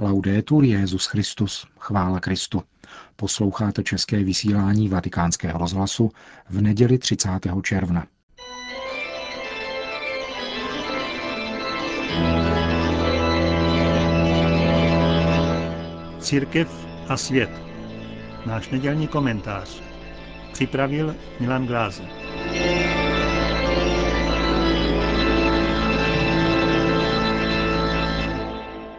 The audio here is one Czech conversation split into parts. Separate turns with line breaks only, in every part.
Laudetur Jezus Christus, chvála Kristu. Posloucháte české vysílání Vatikánského rozhlasu v neděli 30. června.
Církev a svět. Náš nedělní komentář. Připravil Milan Glázer.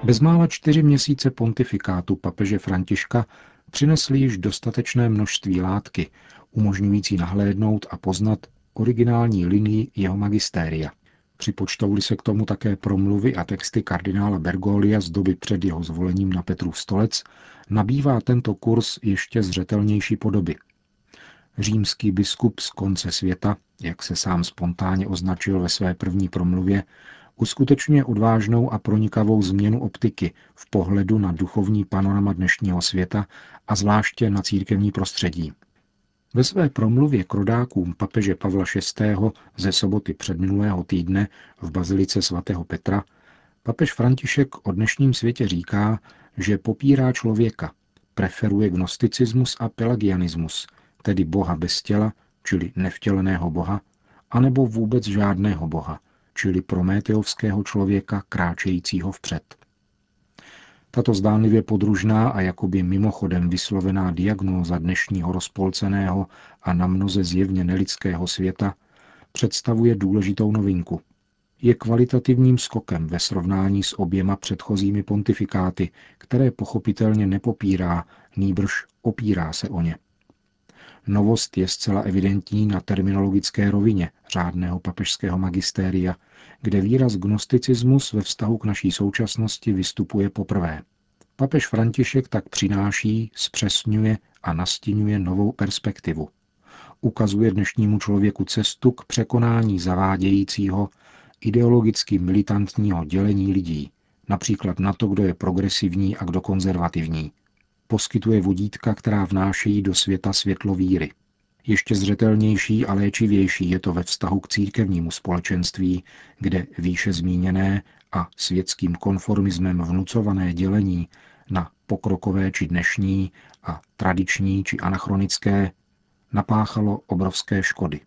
Bezmála čtyři měsíce pontifikátu papeže Františka přinesly již dostatečné množství látky, umožňující nahlédnout a poznat originální linii jeho magistéria. Připočtou se k tomu také promluvy a texty kardinála Bergolia z doby před jeho zvolením na Petru stolec, nabývá tento kurz ještě zřetelnější podoby. Římský biskup z konce světa, jak se sám spontánně označil ve své první promluvě, uskutečňuje odvážnou a pronikavou změnu optiky v pohledu na duchovní panorama dnešního světa a zvláště na církevní prostředí. Ve své promluvě k rodákům papeže Pavla VI. ze soboty předminulého týdne v bazilice svatého Petra papež František o dnešním světě říká, že popírá člověka, preferuje gnosticismus a pelagianismus, tedy boha bez těla, čili nevtěleného boha, anebo vůbec žádného boha, čili prométeovského člověka kráčejícího vpřed. Tato zdánlivě podružná a jakoby mimochodem vyslovená diagnóza dnešního rozpolceného a na mnoze zjevně nelidského světa představuje důležitou novinku. Je kvalitativním skokem ve srovnání s oběma předchozími pontifikáty, které pochopitelně nepopírá, nýbrž opírá se o ně. Novost je zcela evidentní na terminologické rovině řádného papežského magistéria, kde výraz gnosticismus ve vztahu k naší současnosti vystupuje poprvé. Papež František tak přináší, zpřesňuje a nastínuje novou perspektivu. Ukazuje dnešnímu člověku cestu k překonání zavádějícího, ideologicky militantního dělení lidí, například na to, kdo je progresivní a kdo konzervativní, poskytuje vodítka, která vnášejí do světa světlo víry. Ještě zřetelnější a léčivější je to ve vztahu k církevnímu společenství, kde výše zmíněné a světským konformismem vnucované dělení na pokrokové či dnešní a tradiční či anachronické napáchalo obrovské škody.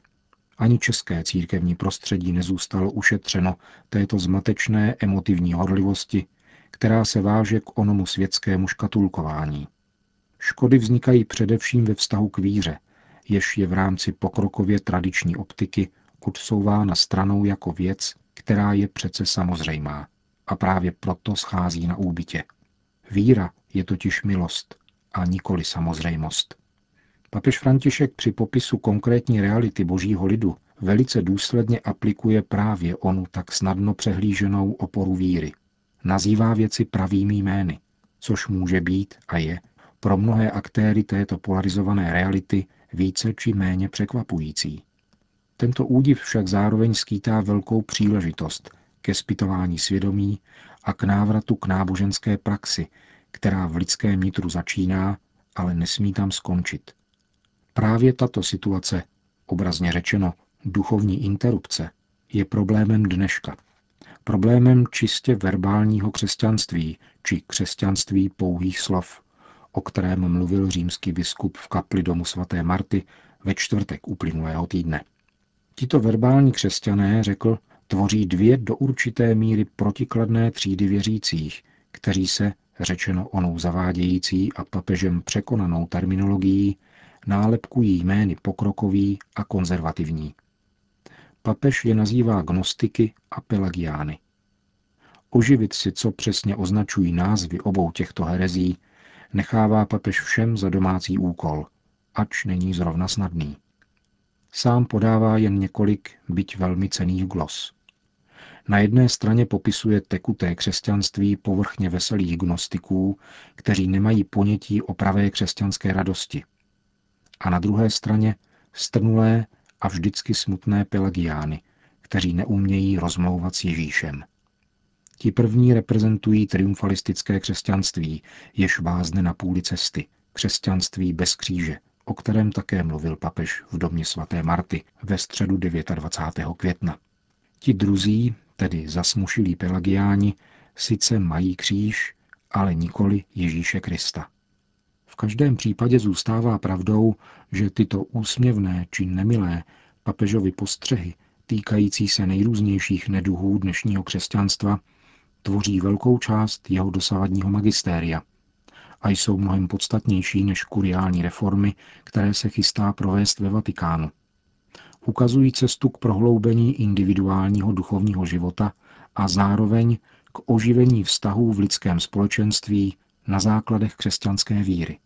Ani české církevní prostředí nezůstalo ušetřeno této zmatečné emotivní horlivosti, která se váže k onomu světskému škatulkování. Škody vznikají především ve vztahu k víře, jež je v rámci pokrokově tradiční optiky odsouvána stranou jako věc, která je přece samozřejmá a právě proto schází na úbytě. Víra je totiž milost a nikoli samozřejmost. Papež František při popisu konkrétní reality božího lidu velice důsledně aplikuje právě onu tak snadno přehlíženou oporu víry. Nazývá věci pravými jmény, což může být a je pro mnohé aktéry této polarizované reality více či méně překvapující. Tento údiv však zároveň skýtá velkou příležitost ke zpytování svědomí a k návratu k náboženské praxi, která v lidském nitru začíná, ale nesmí tam skončit. Právě tato situace, obrazně řečeno duchovní interrupce, je problémem dneška. Problémem čistě verbálního křesťanství či křesťanství pouhých slov, o kterém mluvil římský biskup v kapli domu svaté Marty ve čtvrtek uplynulého týdne. Tito verbální křesťané, řekl, tvoří dvě do určité míry protikladné třídy věřících, kteří se, řečeno onou zavádějící a papežem překonanou terminologií, nálepkují jmény pokrokový a konzervativní. Papež je nazývá gnostiky a pelagiány. Oživit si, co přesně označují názvy obou těchto herezí, nechává papež všem za domácí úkol, ač není zrovna snadný. Sám podává jen několik, byť velmi cených glos. Na jedné straně popisuje tekuté křesťanství povrchně veselých gnostiků, kteří nemají ponětí o pravé křesťanské radosti. A na druhé straně strnulé a vždycky smutné pelagiány, kteří neumějí rozmlouvat s Ježíšem. Ti první reprezentují triumfalistické křesťanství, jež vázne na půli cesty, křesťanství bez kříže, o kterém také mluvil papež v domě svaté Marty ve středu 29. května. Ti druzí, tedy zasmušilí pelagiáni, sice mají kříž, ale nikoli Ježíše Krista. V každém případě zůstává pravdou, že tyto úsměvné či nemilé papežovi postřehy týkající se nejrůznějších neduhů dnešního křesťanstva tvoří velkou část jeho dosavadního magistéria a jsou mnohem podstatnější než kuriální reformy, které se chystá provést ve Vatikánu. Ukazují cestu k prohloubení individuálního duchovního života a zároveň k oživení vztahů v lidském společenství na základech křesťanské víry.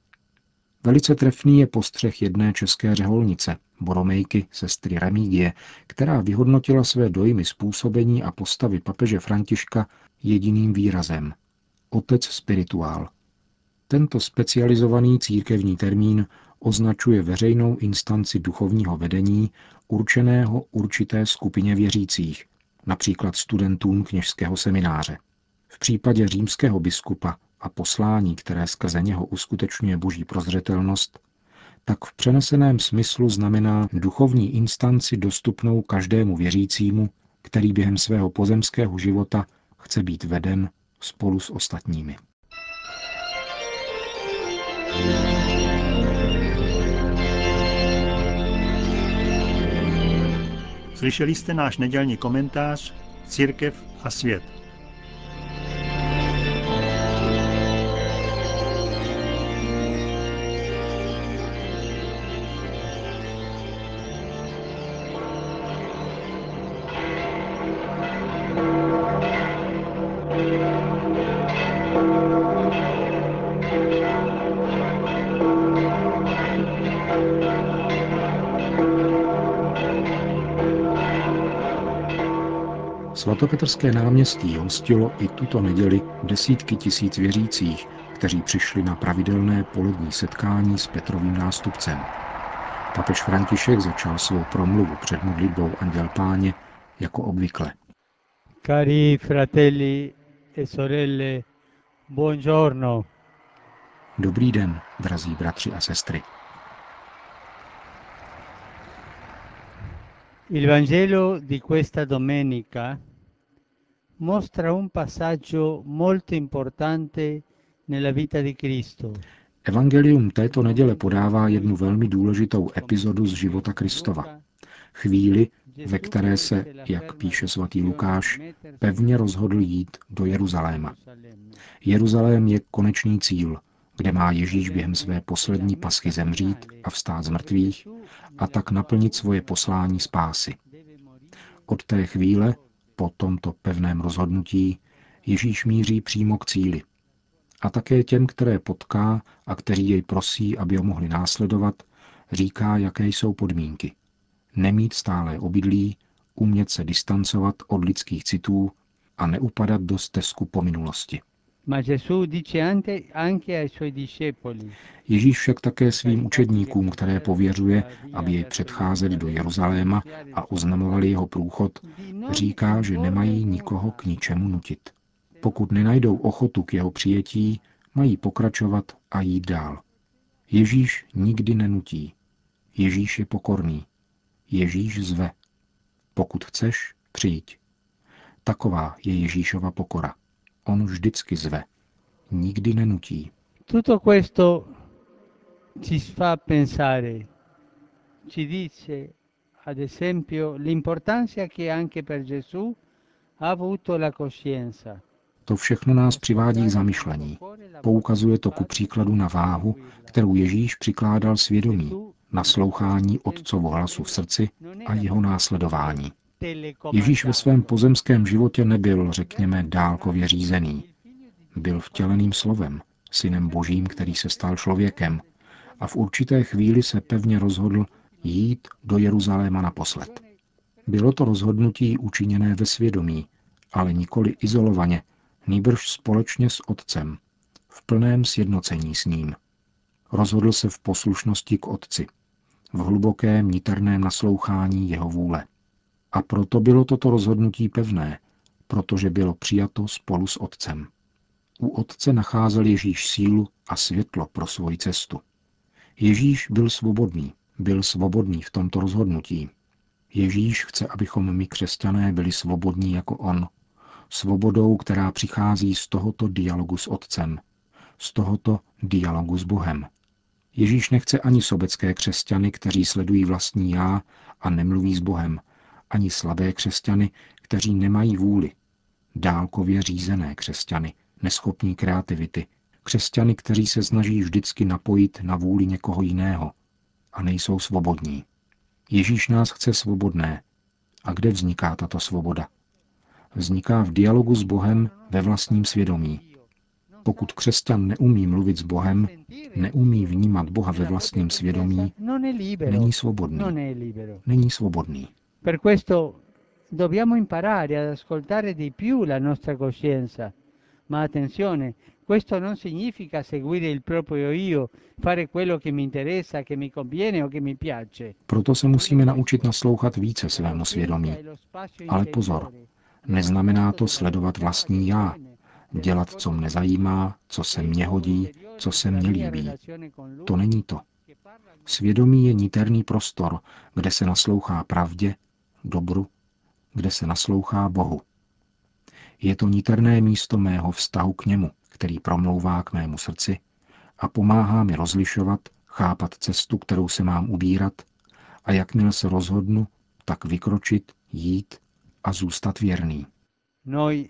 Velice trefný je postřeh jedné české řeholnice, boromejky sestry Remígie, která vyhodnotila své dojmy způsobení a postavy papeže Františka jediným výrazem – otec spirituál. Tento specializovaný církevní termín označuje veřejnou instanci duchovního vedení určeného určité skupině věřících, například studentům kněžského semináře. V případě římského biskupa a poslání, které skrze něho uskutečňuje boží prozřetelnost, tak v přeneseném smyslu znamená duchovní instanci dostupnou každému věřícímu, který během svého pozemského života chce být veden spolu s ostatními.
Slyšeli jste náš nedělní komentář Církev a svět.
Svatopetrské náměstí hostilo i tuto neděli desítky tisíc věřících, kteří přišli na pravidelné polední setkání s Petrovým nástupcem. Papež František začal svou promluvu před modlitbou Anděl Páně jako obvykle.
Cari fratelli e sorelle, buongiorno.
Dobrý den, drazí bratři a sestry.
Il Vangelo di questa domenica mostra un passaggio molto importante nella vita di Cristo.
Evangelium této neděle podává jednu velmi důležitou epizodu z života Kristova. Chvíli, ve které se, jak píše svatý Lukáš, pevně rozhodl jít do Jeruzaléma. Jeruzalém je konečný cíl, kde má Ježíš během své poslední paschy zemřít a vstát z mrtvých a tak naplnit svoje poslání spásy. Od té chvíle, po tomto pevném rozhodnutí, Ježíš míří přímo k cíli. A také těm, které potká a kteří jej prosí, aby ho mohli následovat, říká, jaké jsou podmínky. Nemít stálé obydlí, umět se distancovat od lidských citů a neupadat do stezku po minulosti. Ježíš však také svým učedníkům, které pověřuje, aby jej předcházeli do Jeruzaléma a oznamovali jeho průchod, říká, že nemají nikoho k ničemu nutit. Pokud nenajdou ochotu k jeho přijetí, mají pokračovat a jít dál. Ježíš nikdy nenutí. Ježíš je pokorný. Ježíš zve. Pokud chceš, přijď. Taková je Ježíšova pokora. On vždycky zve. Nikdy nenutí.
tutto questo ci fa pensare, ci dice ad esempio l'importanza che anche per Gesù ha avuto la coscienza.
To všechno nás přivádí k zamyšlení. Poukazuje to ku příkladu na váhu, kterou Ježíš přikládal svědomí, naslouchání Otcovu hlasu v srdci a jeho následování. Ježíš ve svém pozemském životě nebyl, řekněme, dálkově řízený. Byl vtěleným slovem, synem božím, který se stal člověkem a v určité chvíli se pevně rozhodl jít do Jeruzaléma naposled. Bylo to rozhodnutí učiněné ve svědomí, ale nikoli izolovaně, nýbrž společně s Otcem, v plném sjednocení s ním. Rozhodl se v poslušnosti k Otci, v hlubokém niterném naslouchání jeho vůle. A proto bylo toto rozhodnutí pevné, protože bylo přijato spolu s Otcem. U Otce nacházel Ježíš sílu a světlo pro svoji cestu. Ježíš byl svobodný, byl svobodný v tomto rozhodnutí. Ježíš chce, abychom my křesťané byli svobodní jako On, Svobodou, která přichází z tohoto dialogu s Otcem, z tohoto dialogu s Bohem. Ježíš nechce ani sobecké křesťany, kteří sledují vlastní já a nemluví s Bohem, ani slabé křesťany, kteří nemají vůli, dálkově řízené křesťany, neschopní kreativity, křesťany, kteří se snaží vždycky napojit na vůli někoho jiného a nejsou svobodní. Ježíš nás chce svobodné. A kde vzniká tato svoboda? Vzniká v dialogu s Bohem ve vlastním svědomí. Pokud křesťan neumí mluvit s Bohem, neumí vnímat Boha ve vlastním svědomí, není svobodný. Není svobodný.
Per questo dobbiamo imparare ad ascoltare di più la nostra coscienza. Ma attenzione, questo non significa seguire il proprio io, fare quello che mi interessa, che mi conviene o che mi piace.
Proto se musíme naučit naslouchat více svému svědomí. Ale pozor, neznamená to sledovat vlastní já, dělat, co mne zajímá, co se mně hodí, co se mně líbí. To není to. Svědomí je niterný prostor, kde se naslouchá pravdě, dobru, kde se naslouchá Bohu. Je to niterné místo mého vztahu k němu, který promlouvá k mému srdci a pomáhá mi rozlišovat, chápat cestu, kterou se mám ubírat a jakmile se rozhodnu, tak vykročit, jít a zůstat věrný.
Noi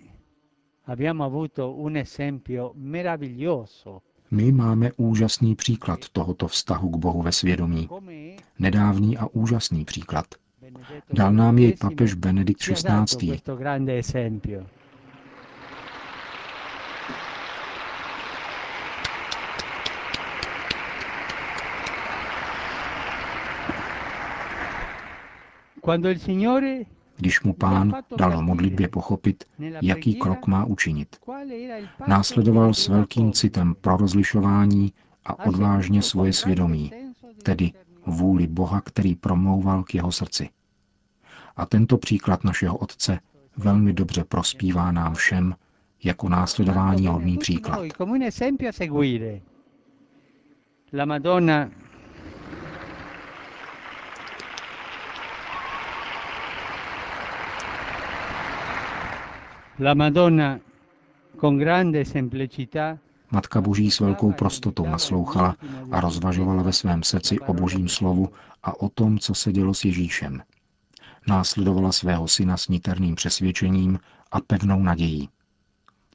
abbiamo avuto un esempio meraviglioso
My máme úžasný příklad tohoto vztahu k Bohu ve svědomí. Nedávný a úžasný příklad. Dal nám jej papež Benedikt XVI. když mu pán dal v modlitbě pochopit, jaký krok má učinit. Následoval s velkým citem pro rozlišování a odvážně svoje svědomí, tedy vůli Boha, který promlouval k jeho srdci. A tento příklad našeho Otce velmi dobře prospívá nám všem jako následování hodný příklad. La Madonna La Madonna con grande semplicità Matka Boží s velkou prostotou naslouchala a rozvažovala ve svém srdci o Božím slovu a o tom, co se dělo s Ježíšem. Následovala svého syna s niterným přesvědčením a pevnou nadějí.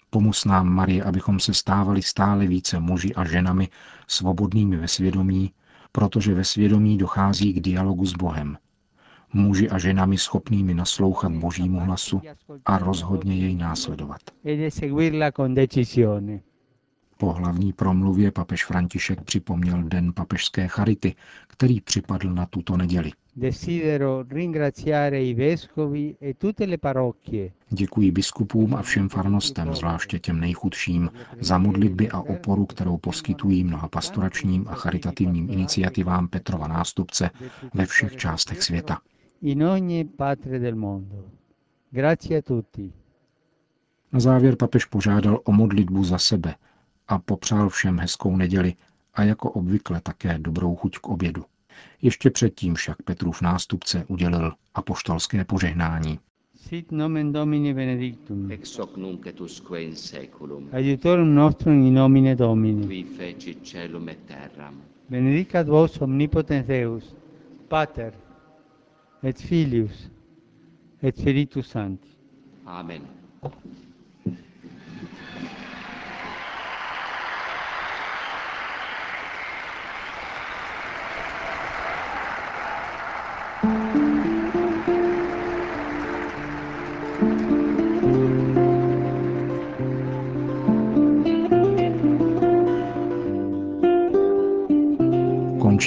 Pomus nám, Marie, abychom se stávali stále více muži a ženami svobodnými ve svědomí, protože ve svědomí dochází k dialogu s Bohem – muži a ženami schopnými naslouchat Božímu hlasu a rozhodně jej následovat. Po hlavní promluvě papež František připomněl den papežské charity, který připadl na tuto neděli. Děkuji biskupům a všem farnostem, zvláště těm nejchudším, za modlitby a oporu, kterou poskytují mnoha pastoračním a charitativním iniciativám Petrova nástupce ve všech částech světa in ogni patria del mondo. Grazie a tutti. Na závěr papež požádal o modlitbu za sebe a popřál všem hezkou neděli a jako obvykle také dobrou chuť k obědu. Ještě předtím však Petrův nástupce udělil apoštolské požehnání. Sit nomen Domini benedictum. Ex hoc nunc et usque in seculum. Aiutorium nostrum in nomine Domini. Qui feci celum et terram. Benedicat vos omnipotens Deus, Pater, et Filius, et Spiritus Sancti. Amen.